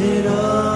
it all.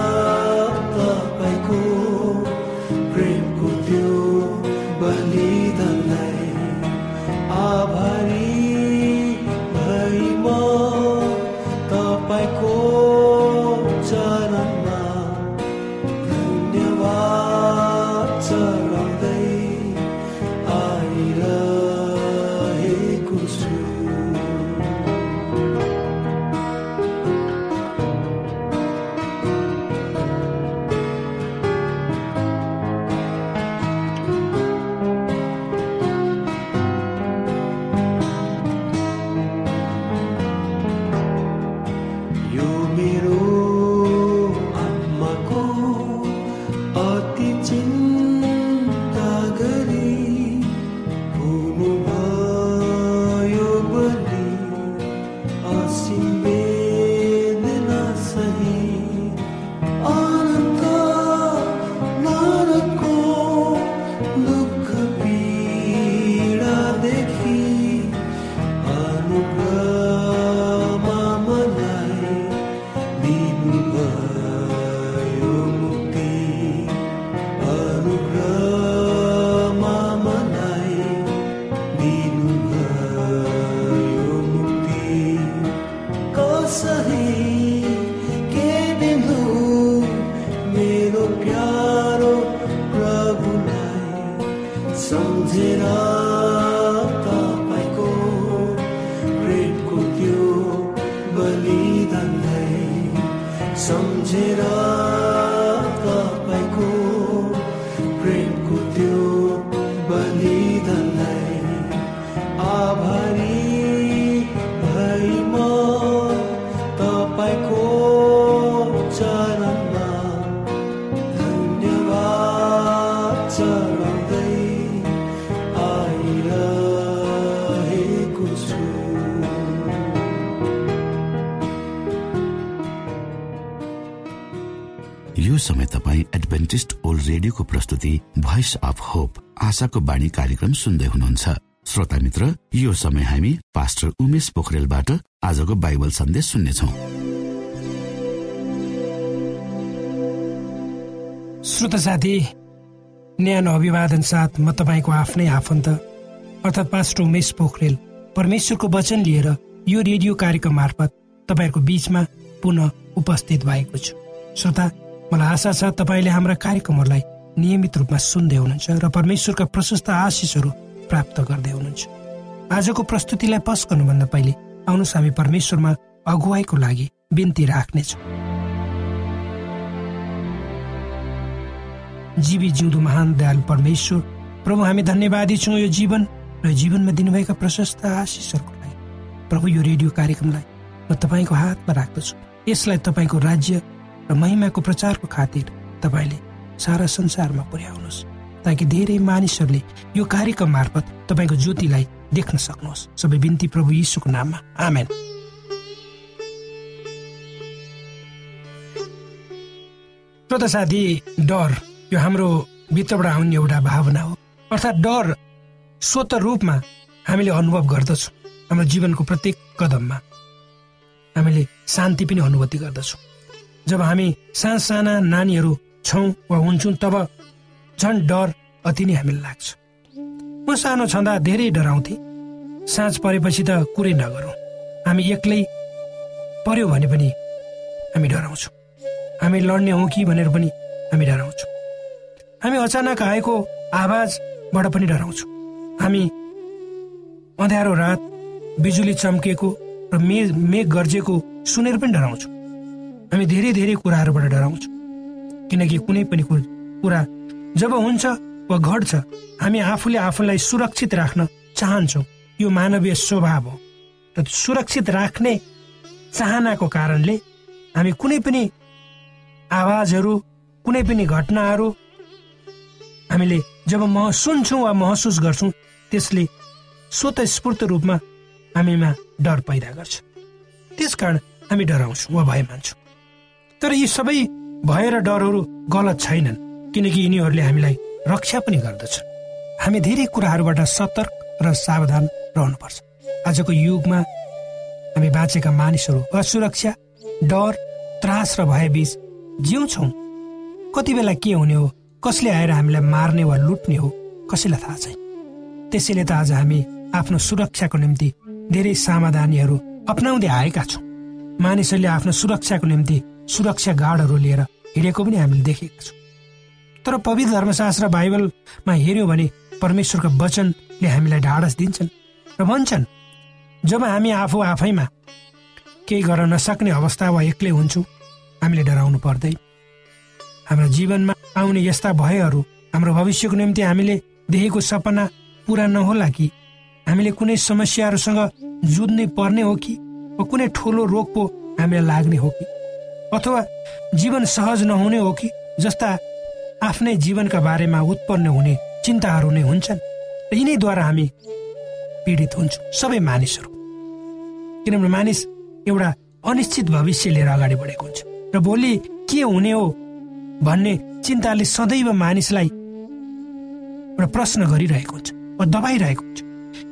섬지라. रेडियोको प्रस्तुति voice of hope आशाको बाणी कार्यक्रम सुन्दै हुनुहुन्छ। श्रोता मित्र यो समय हामी पास्टर उमेश पोखरेलबाट आजको बाइबल सन्देश सुन्नेछौ। श्रोता साथी न्यानो अभिवादन साथ म तपाईँको आफ्नै आफन्त अर्थात् पास्टर उमेश पोखरेल परमेश्वरको वचन लिएर यो रेडियो कार्यक्रम मार्फत तपाईँहरूको बीचमा पुनः उपस्थित भएको छु। श्रोता मलाई आशा छ तपाईँले हाम्रा कार्यक्रमहरूलाई नियमित रूपमा सुन्दै हुनुहुन्छ र परमेश्वरका प्रशस्त आशिषहरू प्राप्त गर्दै हुनुहुन्छ। आजको प्रस्तुतिलाई पस गर्नुभन्दा पहिले आउनुहोस् हामी परमेश्वरमा अगुवाईको लागि बिन्ती राख्नेछौँ। जीवी जिउँदो महान दयालु परमेश्वर प्रभु हामी धन्यवादी छौँ यो जीवन र जीवनमा दिनुभएका प्रशस्त आशिषहरूको लागि। प्रभु यो रेडियो कार्यक्रमलाई म तपाईँको हातमा राख्दछु। यसलाई तपाईँको राज्य र महिमाको प्रचारको खातिर तपाईँले सारा संसारमा पुर्याउनुहोस्। ताकि धेरै मानिसहरूले यो कार्यक्रम मार्फत तपाईँको ज्योतिलाई देख्न सक्नुहोस्। सबै बिन्ती प्रभु यीशुको नाममा। आमेन। श्रोता साथी डर यो हाम्रो भित्रबाट आउने एउटा भावना हो। अर्थात् डर स्वत रूपमा हामीले अनुभव गर्दछौँ हाम्रो जीवनको प्रत्येक कदममा। हामीले शान्ति पनि अनुभूति गर्दछौँ। जब हामी साना साना नानीहरू छौँ वा हुन्छौँ तब झन् डर अति नै हामीलाई लाग्छ। म सानो छँदा धेरै डराउँथे। साँझ परेपछि त कुरै नगरौँ। हामी एक्लै पर्यो भने पनि हामी डराउँछौँ। हामी लड्ने हौँ कि भनेर पनि हामी डराउँछौँ। हामी अचानक आएको आवाजबाट पनि डराउँछौँ। हामी अँध्यारो रात बिजुली चम्केको र मेघ मेघ गर्जेको सुनेर पनि डराउँछौँ। हामी धेरै धेरै कुराहरूबाट डराउँछौँ। किनकि कुनै पनि कुरा जब हुन्छ वा घट्छ हामी आफूले आफूलाई सुरक्षित राख्न चाहन्छौँ। यो मानवीय स्वभाव हो। र सुरक्षित राख्ने चाहनाको कारणले हामी कुनै पनि आवाजहरू कुनै पनि घटनाहरू हामीले जब म सुन्छौँ वा महसुस गर्छौँ त्यसले स्वतस्फूर्त रूपमा हामीमा डर पैदा गर्छ। त्यसकारण हामी डराउँछौँ वा भय मान्छौँ तर यी सबै भएर डरहरू गलत छैनन् किनकि यिनीहरूले हामीलाई रक्षा पनि गर्दछन्। हामी धेरै कुराहरूबाट सतर्क र सावधान रहनुपर्छ। आजको युगमा हामी बाँचेका मानिसहरू असुरक्षा डर त्रास र भयबीच जिउँछौँ। कति बेला के हुने हो कसले आएर हामीलाई मार्ने वा लुट्ने हो कसैलाई थाहा छैन। त्यसैले त आज हामी आफ्नो सुरक्षाको निम्ति धेरै सावधानीहरू अप्नाउँदै आएका छौँ। मानिसहरूले आफ्नो सुरक्षाको निम्ति सुरक्षा गार्डहरू लिएर हिँडेको पनि हामीले देखेका छौँ। तर पवित्र धर्मशास्त्र बाइबलमा हेऱ्यौँ भने परमेश्वरको वचनले हामीलाई ढाडस दिन्छन् र भन्छन् जब हामी आफू आफैमा केही गर्न नसक्ने अवस्था वा एक्लै हुन्छौँ हामीले डराउनु पर्दैन। हाम्रो जीवनमा आउने यस्ता भयहरू हाम्रो भविष्यको निम्ति हामीले देखेको सपना पुरा नहोला कि? हामीले कुनै समस्याहरूसँग जुझ्नै पर्ने हो कि? वा कुनै ठुलो रोग पो हामीलाई लाग्ने हो कि? अथवा जीवन सहज नहुने हो कि जस्ता आफ्नै जीवनका बारेमा उत्पन्न हुने चिन्ताहरू नै हुन्छन्? र यिनैद्वारा हामी पीडित हुन्छौँ सबै मानिसहरू। किनभने मानिस एउटा अनिश्चित भविष्य लिएर अगाडि बढेको हुन्छ। र भोलि के हुने हो भन्ने चिन्ताले सदैव मानिसलाई एउटा प्रश्न गरिरहेको हुन्छ वा दबाइरहेको हुन्छ।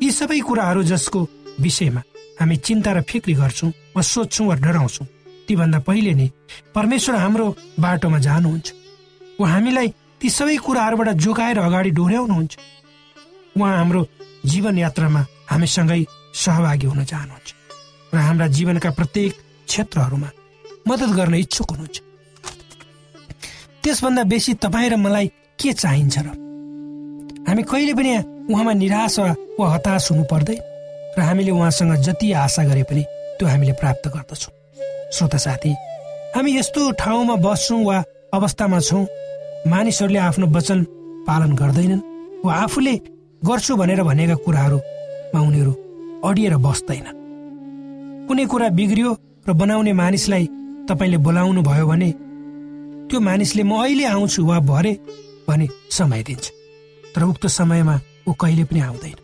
यी सबै कुराहरू जसको विषयमा हामी चिन्ता र फिक्री गर्छौँ वा सोध्छौँ वा डराउँछौँ तीभन्दा पहिले नै परमेश्वर हाम्रो बाटोमा जानुहुन्छ। उहाँ हामीलाई ती सबै कुराहरूबाट जोगाएर अगाडि डोर्याउनुहुन्छ। उहाँ हाम्रो जीवन यात्रामा हामीसँगै सहभागी हुन चाहनुहुन्छ र हाम्रा जीवनका प्रत्येक क्षेत्रहरूमा मद्दत गर्न इच्छुक हुनुहुन्छ। त्यसभन्दा बेसी तपाईँ र मलाई के चाहिन्छ र? हामी कहिले पनि उहाँमा निराश वा हताश हुनु पर्दैन र हामीले उहाँसँग जति आशा गरे पनि त्यो हामीले प्राप्त गर्दछौँ। श्रोता साथी हामी यस्तो ठाउँमा बस्छौँ वा अवस्थामा छौँ मानिसहरूले आफ्नो वचन पालन गर्दैनन् वा आफूले गर्छु भनेर भनेका कुराहरूमा उनीहरू अडिएर बस्दैन कुनै कुरा बिग्रियो र बनाउने मानिसलाई तपाईँले बोलाउनु भयो भने त्यो मानिसले म अहिले आउँछु वा भरे भने समय दिन्छ तर उक्त समयमा ऊ कहिले पनि आउँदैन।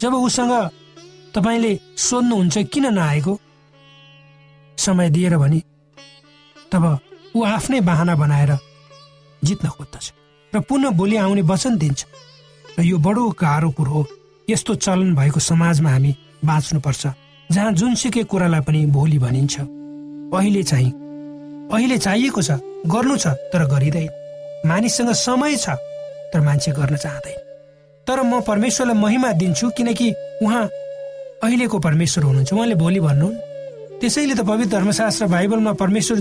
जब उसँग तपाईँले सोध्नुहुन्छ किन नआएको? समय दिएर भने तब ऊ आफ्नै बाहना बनाएर जित्न खोज्दछ र पुनः भोलि आउने वचन दिन्छ। र यो बडो गाह्रो कुरो हो। यस्तो चलन भएको समाजमा हामी बाँच्नुपर्छ। जहाँ जुनसुकै कुरालाई पनि भोलि भनिन्छ। अहिले चाहिँ अहिले चाहिएको छ गर्नु छ तर गरिँदैन। मानिससँग समय छ तर मान्छे गर्न चाहँदैन। तर म परमेश्वरलाई महिमा दिन्छु किनकि उहाँ अहिलेको परमेश्वर हुनुहुन्छ। उहाँले भोलि भन्नु त्यसैले त पवित्र धर्मशास्त्र बाइबलमा परमेश्वर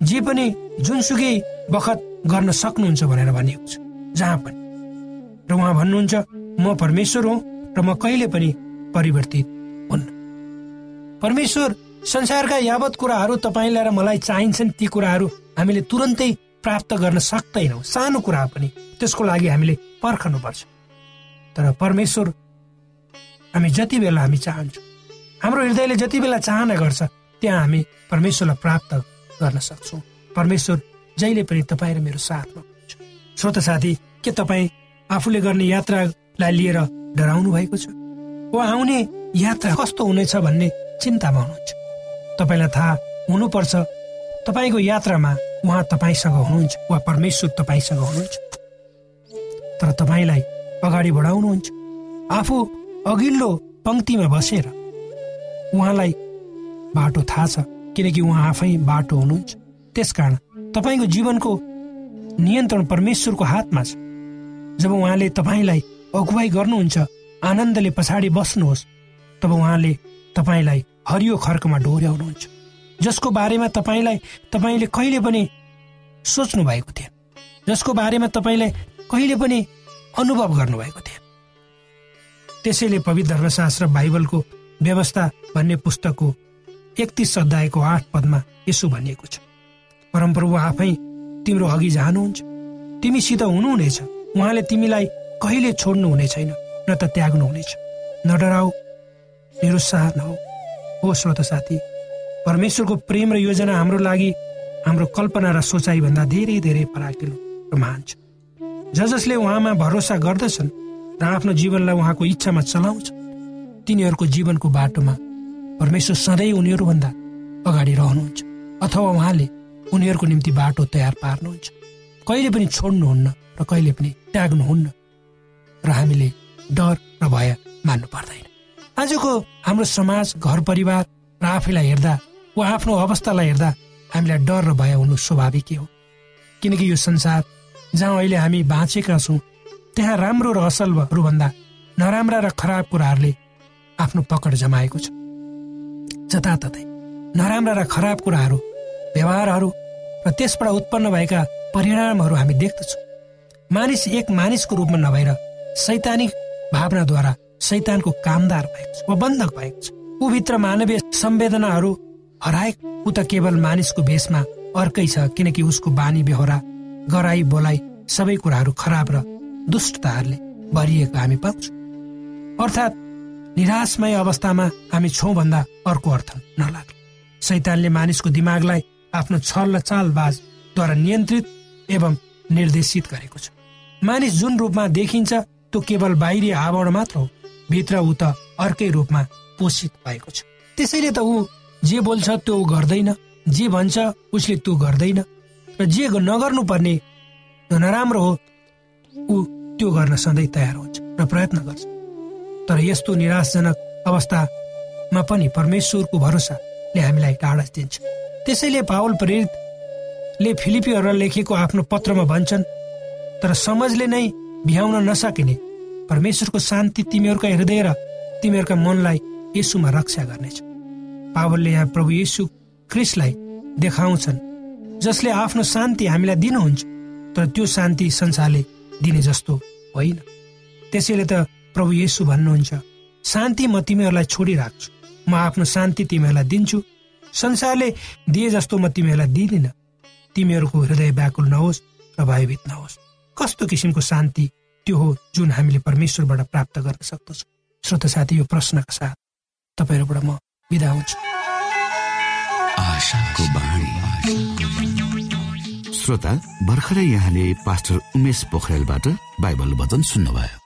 जे पनि जुनसुकै बखत गर्न सक्नुहुन्छ भनेर भनिएको छ। जहाँ पनि। र उहाँ भन्नुहुन्छ म परमेश्वर हुँ र म कहिले पनि परिवर्तित हुन्न। परमेश्वर संसारका यावत कुराहरू तपाईँलाई र मलाई चाहिन्छन् ती कुराहरू हामीले तुरन्तै प्राप्त गर्न सक्दैनौँ। सानो कुरा पनि त्यसको लागि हामीले पर्खनुपर्छ। तर परमेश्वर हामी जति बेला हामी चाहन्छौँ हाम्रो हृदयले जति बेला चाहना गर्छ त्यहाँ हामी परमेश्वरलाई प्राप्त गर्न सक्छौँ। परमेश्वर जहिले पनि तपाईँ र मेरो साथमा हुनुहुन्छ। श्रोत साथी के तपाईँ आफूले गर्ने यात्रालाई लिएर डराउनु भएको छ? वा आउने यात्रा कस्तो हुनेछ भन्ने चिन्तामा हुनुहुन्छ? तपाईँलाई थाहा हुनुपर्छ तपाईँको यात्रामा उहाँ तपाईँसँग हुनुहुन्छ वा परमेश्वर तपाईँसँग हुनुहुन्छ। तर तपाईँलाई अगाडि बढाउनुहुन्छ। आफू अघिल्लो पङ्क्तिमा बसेर उहाँलाई बाटो थाहा छ किनकि उहाँ आफै बाटो हुनुहुन्छ। त्यसकारण तपाईँको जीवनको नियन्त्रण परमेश्वरको हातमा छ। जब उहाँले तपाईँलाई अगुवाई गर्नुहुन्छ आनन्दले पछाडि बस्नुहोस् तब उहाँले तपाईँलाई हरियो खर्कमा डोर्याउनुहुन्छ। जसको बारेमा तपाईँलाई तपाईँले कहिले पनि सोच्नु भएको थिएन। जसको बारेमा तपाईँलाई कहिले पनि अनुभव गर्नुभएको थिएन। त्यसैले पवित्र धर्मशास्त्र बाइबलको व्यवस्था भन्ने पुस्तकको एकतिस अध्यायको आठ पदमा यसो भनिएको छ। परमप्रभु आफै तिम्रो अघि जानुहुन्छ। तिमीसित हुनुहुनेछ। उहाँले तिमीलाई कहिले छोड्नु हुने छैन न त त्याग्नु हुनेछ न डराउ निरुत्साह नहो। हो श्रोत साथी परमेश्वरको प्रेम र योजना हाम्रो लागि हाम्रो कल्पना र सोचाइभन्दा धेरै धेरै पराकिलो र महान छ। ज जसले उहाँमा भरोसा गर्दछन् र आफ्नो जीवनलाई उहाँको इच्छामा चलाउँछ तिनीहरूको जीवनको बाटोमा परमेश्वर सधैँ उनीहरूभन्दा अगाडि रहनुहुन्छ अथवा उहाँले उनीहरूको निम्ति बाटो तयार पार्नुहुन्छ। कहिले पनि छोड्नुहुन्न र कहिले पनि त्याग्नुहुन्न र हामीले डर र भय मान्नु पर्दैन। आजको हाम्रो समाज घर परिवार र आफैलाई हेर्दा वा आफ्नो अवस्थालाई हेर्दा हामीलाई डर र भय हुनु स्वाभाविकै हो। किनकि यो संसार जहाँ अहिले हामी बाँचेका छौँ त्यहाँ राम्रो र असलहरूभन्दा नराम्रा र खराब कुराहरूले आफ्नो पकड जमाएको छ। जताततै नराम्रा र खराब कुराहरू व्यवहारहरू र त्यसबाट उत्पन्न भएका परिणामहरू हामी देख्दछौँ। मानिस एक मानिसको रूपमा नभएर सैद्धान्तिक भावनाद्वारा सैतानको कामदार भएको छ वा बन्धक भएको छ। ऊभित्र मानवीय संवेदनाहरू हराए ऊ त केवल मानिसको भेषमा अर्कै छ किनकि उसको बानी बेहोरा गराई बोलाइ सबै कुराहरू खराब र दुष्टताहरूले भरिएको हामी पाउँछौँ। अर्थात् निराशमय अवस्थामा हामी छौँ भन्दा अर्को अर्थ नलाग्ने। सैतानले मानिसको दिमागलाई आफ्नो छल र चालबाजद्वारा नियन्त्रित एवं निर्देशित गरेको छ। मानिस जुन रूपमा देखिन्छ त्यो केवल बाहिरी आवरण मात्र हो भित्र ऊ त अर्कै रूपमा पोषित भएको छ। त्यसैले त ऊ जे बोल्छ त्यो गर्दैन जे भन्छ उसले त्यो गर्दैन। र जे नगर्नु पर्ने नराम्रो हो ऊ त्यो गर्न सधैँ तयार हुन्छ र प्रयत्न गर्छ। तर यस्तो निराशजनक अवस्थामा पनि परमेश्वरको भरोसाले हामीलाई टाढा दिन्छ। त्यसैले पावल प्रेरितले फिलिपीहरूलाई लेखेको आफ्नो पत्रमा भन्छन् तर समझले नै भ्याउन नसकिने। परमेश्वरको शान्ति तिमीहरूका हृदय र तिमीहरूका मनलाई यसुमा रक्षा गर्नेछ। पावलले यहाँ प्रभु येसु क्रिसलाई देखाउँछन् जसले आफ्नो शान्ति हामीलाई दिनुहुन्छ तर त्यो शान्ति संसारले दिने जस्तो होइन। त्यसैले त प्रभु येसु भन्नुहुन्छ शान्ति म तिमीहरूलाई छोडिराख्छु। म आफ्नो शान्ति तिमीहरूलाई दिन्छु। संसारले दिए जस्तो म तिमीहरूलाई दिँदिन। तिमीहरूको हृदय व्याकुल नहोस् र भयभीत नहोस्। कस्तो किसिमको शान्ति त्यो हो जुन हामीले परमेश्वरबाट प्राप्त गर्न सक्दछौँ। श्रोत साथी यो प्रश्नका साथ तपाईँहरूबाट म बिदा हुन्छु। श्रोता भर्खरै यहाँले पास्टर उमेश पोखरेलबाट बाइबल वचन सुन्नुभयो।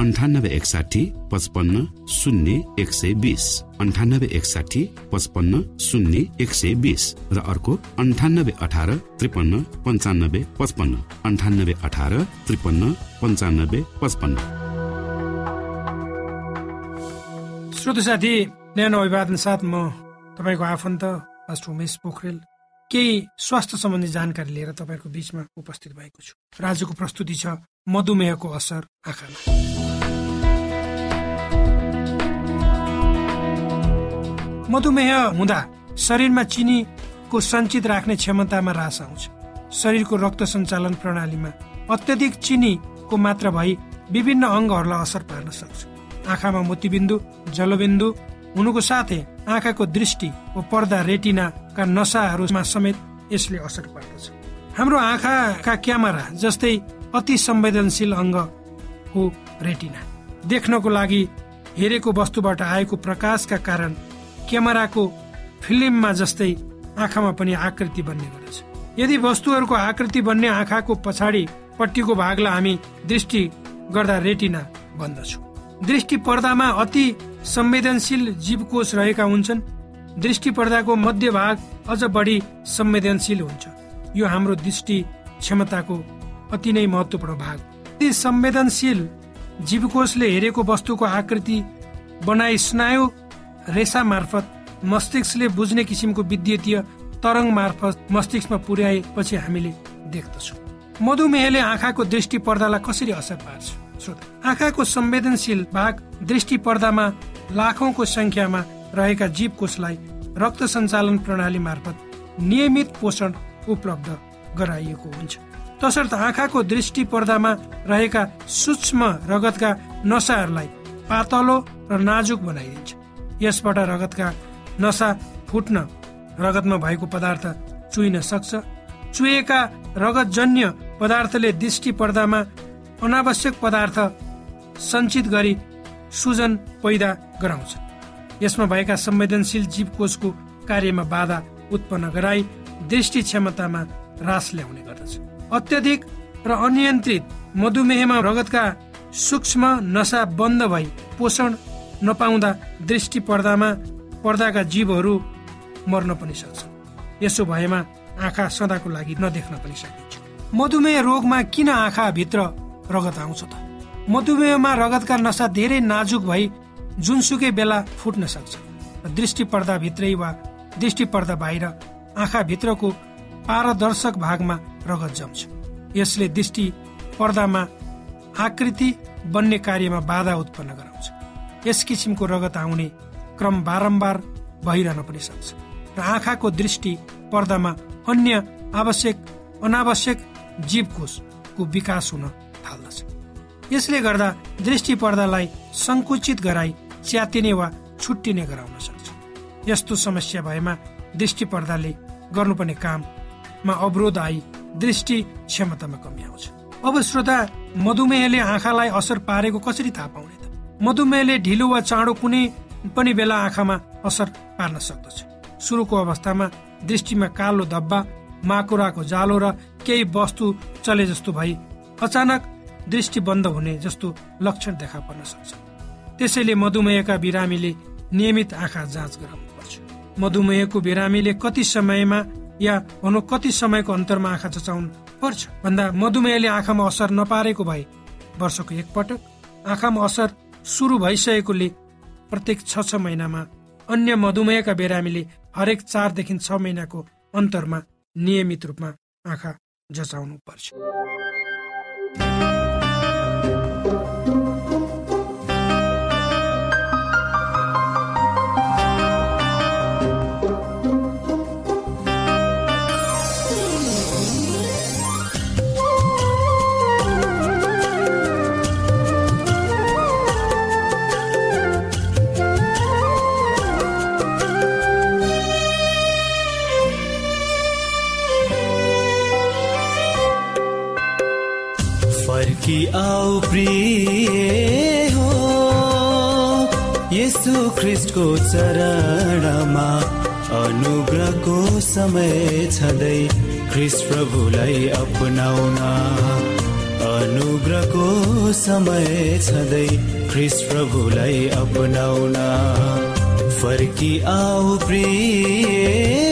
अन्ठानब्बे एकसाठी पचपन्न शून्य एक सय बिस। अन्ठानब्बे एकसाठी पचपन्न शून्य एक सय बिस। र अर्को अन्ठानब्बे अठार त्रिपन्न पन्चानब्बे पचपन्न। अन्ठानब्बे अठार त्रिपन्न पन्चानब्बे पचपन्न। श्रोत साथी न्यानो अभिवादन साथ म तपाईँको आफन्त उमेश पोखरेल। केही स्वास्थ्य सम्बन्धी जानकारी लिएर तपाईँको बिचमा उपस्थित भएको छु। राज्यको प्रस्तुति छ मधुमेहको असर आँखामा। मधुमेह हुँदा शरीरमा चिनीको सञ्चित राख्ने क्षमतामा ह्रास आउँछ। शरीरको रक्त सञ्चालन प्रणालीमा अत्यधिक चिनीको मात्रा भई विभिन्न अङ्गहरूलाई असर पार्न सक्छ। आँखामा मोतीबिन्दु जलबिन्दु हुनुको साथै आँखाको दृष्टि वा पर्दा रेटिनाका नसाहरूमा समेत यसले असर पार्दछ। हाम्रो आँखाका क्यामेरा जस्तै अति संवेदनशील अङ्ग हो रेटिना। देख्नको लागि हेरेको वस्तुबाट आएको प्रकाशका कारण क्यामेराको फिल्ममा जस्तै आँखामा पनि आकृति बन्ने गर्दछ। यदि वस्तुहरूको आकृति बन्ने आँखाको पछाडि पट्टिको भागलाई हामी दृष्टि गर्दा रेटिना भन्दछौँ दृष्टि पर्दामा अति संवेदनशील जीवकोष रहेका हुन्छन्। दृष्टि पर्दाको मध्य भाग अझ बढी संवेदनशील हुन्छ। यो हाम्रो दृष्टि क्षमताको अति नै महत्वपूर्ण भाग यी संवेदनशील जीवकोषले हेरेको वस्तुको आकृति बनाई स्नायु रेसा मार्फत मस्तिष्कले बुझ्ने किसिमको विद्युतीय तरङ्ग मार्फत मस्तिष्कमा पुर्याएपछि हामीले देख्दछौँ। मधुमेहले आँखाको दृष्टि पर्दालाई कसरी असर पार्छ? आँखाको संवेदनशील भाग दृष्टि पर्दामा लाखौंको संख्यामा रहेका जीवकोषलाई रक्त सञ्चालन प्रणाली मार्फत नियमित पोषण उपलब्ध गराइएको हुन्छ। तसर्थ आँखाको दृष्टि पर्दामा रहेका सूक्ष्म रगतका नसाहरूलाई पातलो र नाजुक बनाइदिन्छ। यसबाट रगतका नसा फुट्न रगतमा भएको पदार्थ चुइन सक्छ। चुहेका रगतजन्य पदार्थले दृष्टि पर्दामा अनावश्यक पदार्थ सञ्चित गरी सुजन पैदा गराउँछ। यसमा भएका संवेदनशील जीवकोषको कार्यमा बाधा उत्पन्न गराई दृष्टि क्षमतामा ह्रास ल्याउने गर्दछ। अत्यधिक र अनियन्त्रित मधुमेहमा रगतका सूक्ष्म नसा बन्द भई पोषण नपाउँदा दृष्टि पर्दामा पर्दाका जीवहरू मर्न पनि सक्छ। यसो भएमा आँखा सदाको लागि नदेख्न पनि सकिन्छ। मधुमेह रोगमा किन आँखा भित्र रगत आउँछ त? मधुमेहमा रगतका नसा धेरै नाजुक भई जुनसुकै बेला फुट्न सक्छ। दृष्टि पर्दा भित्रै वा दृष्टि पर्दा बाहिर आँखा भित्रको पारदर्शक भागमा रगत जम्छ। यसले दृष्टि पर्दामा आकृति बन्ने कार्यमा बाधा उत्पन्न गराउँछ। यस किसिमको रगत आउने क्रम बारम्बार भइरहन पनि सक्छ र आँखाको दृष्टि पर्दामा अन्य आवश्यक अनावश्यक जीवकोषको विकास हुन थाल्दछ। यसले गर्दा दृष्टि पर्दालाई संकुचित गराई च्यातिने वा छुट्टिने गराउन सक्छ। यस्तो समस्या भएमा दृष्टि पर्दाले गर्नुपर्ने काम मा अवरोध आई दृष्टि क्षमतामा कमी आउँछ। अब श्रोता मधुमेहले आँखालाई असर पारेको कसरी थाहा पाउने? मधुमेहले ढिलो वा चाँडो कुनै पनि बेला आँखामा असर पार्न सक्दछ। सुरुको अवस्थामा दृष्टिमा कालो धब्बा माकुराको जालो र केही वस्तु चले जस्तो भई अचानक दृष्टि बन्द हुने जस्तो लक्षण देखा पर्न सक्छ। त्यसैले मधुमेहका बिरामीले नियमित आँखा जाँच गराउनु पर्छ मधुमेहको बिरामीले कति समयमा या भनौँ कति समयको अन्तरमा आँखा चचाउनु पर्छ? भन्दा मधुमेहले आँखामा असर नपारेको भए वर्षको एकपटक आँखामा असर सुरु भइसकेकोले प्रत्येक छ छ महिनामा अन्य मधुमेहका बिरामीले हरेक चारदेखि छ महिनाको अन्तरमा नियमित रूपमा आँखा जचाउनु पर्छ। कि आऊ प्रिय हो। यसु ख्रिस्टको चरणमा अनुग्रहको समय छँदै ख्रिस्ट प्रभुलाई अपनाउन। अनुग्रहको समय छँदै ख्रिस्ट प्रभुलाई अपनाउन। फर्की आऊ प्रिय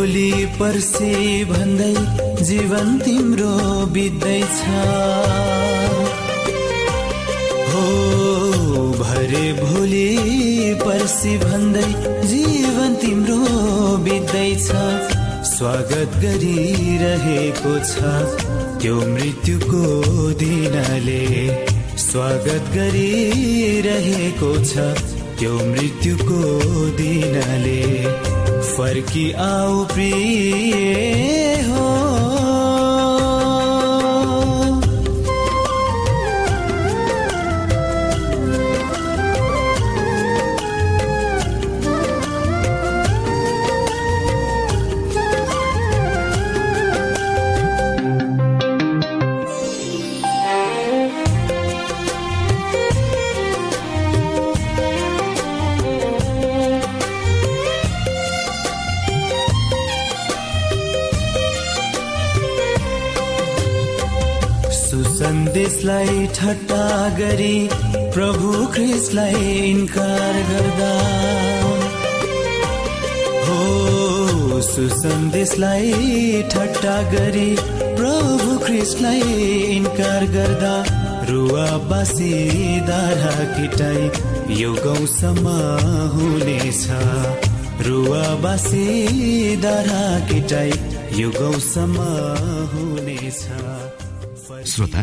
पर्से भन्दै जीवन तिम्रो बित्दैछ हो भरे भोलि पर्सी भन्दै जीवन तिम्रो बित्दैछ स्वागत गरिरहेको छ त्यो मृत्युको दिनले। स्वागत गरिरहेको छ त्यो मृत्युको दिनले। फर्की आऊ प्रिय हो। सन्देशलाई ठट्टा गरी प्रभु ख्रिसलाई इन्कार गर्दा। हो सुसन्देशलाई ठट्टा गरी प्रभु ख्रिसलाई इन्कार गर्दा। रुवा बासी दारा किटाई यो गाउँसम्म हुनेछ। रुवा बासी दारा किटाई यो गाउँसम्म हुनेछ। श्रोता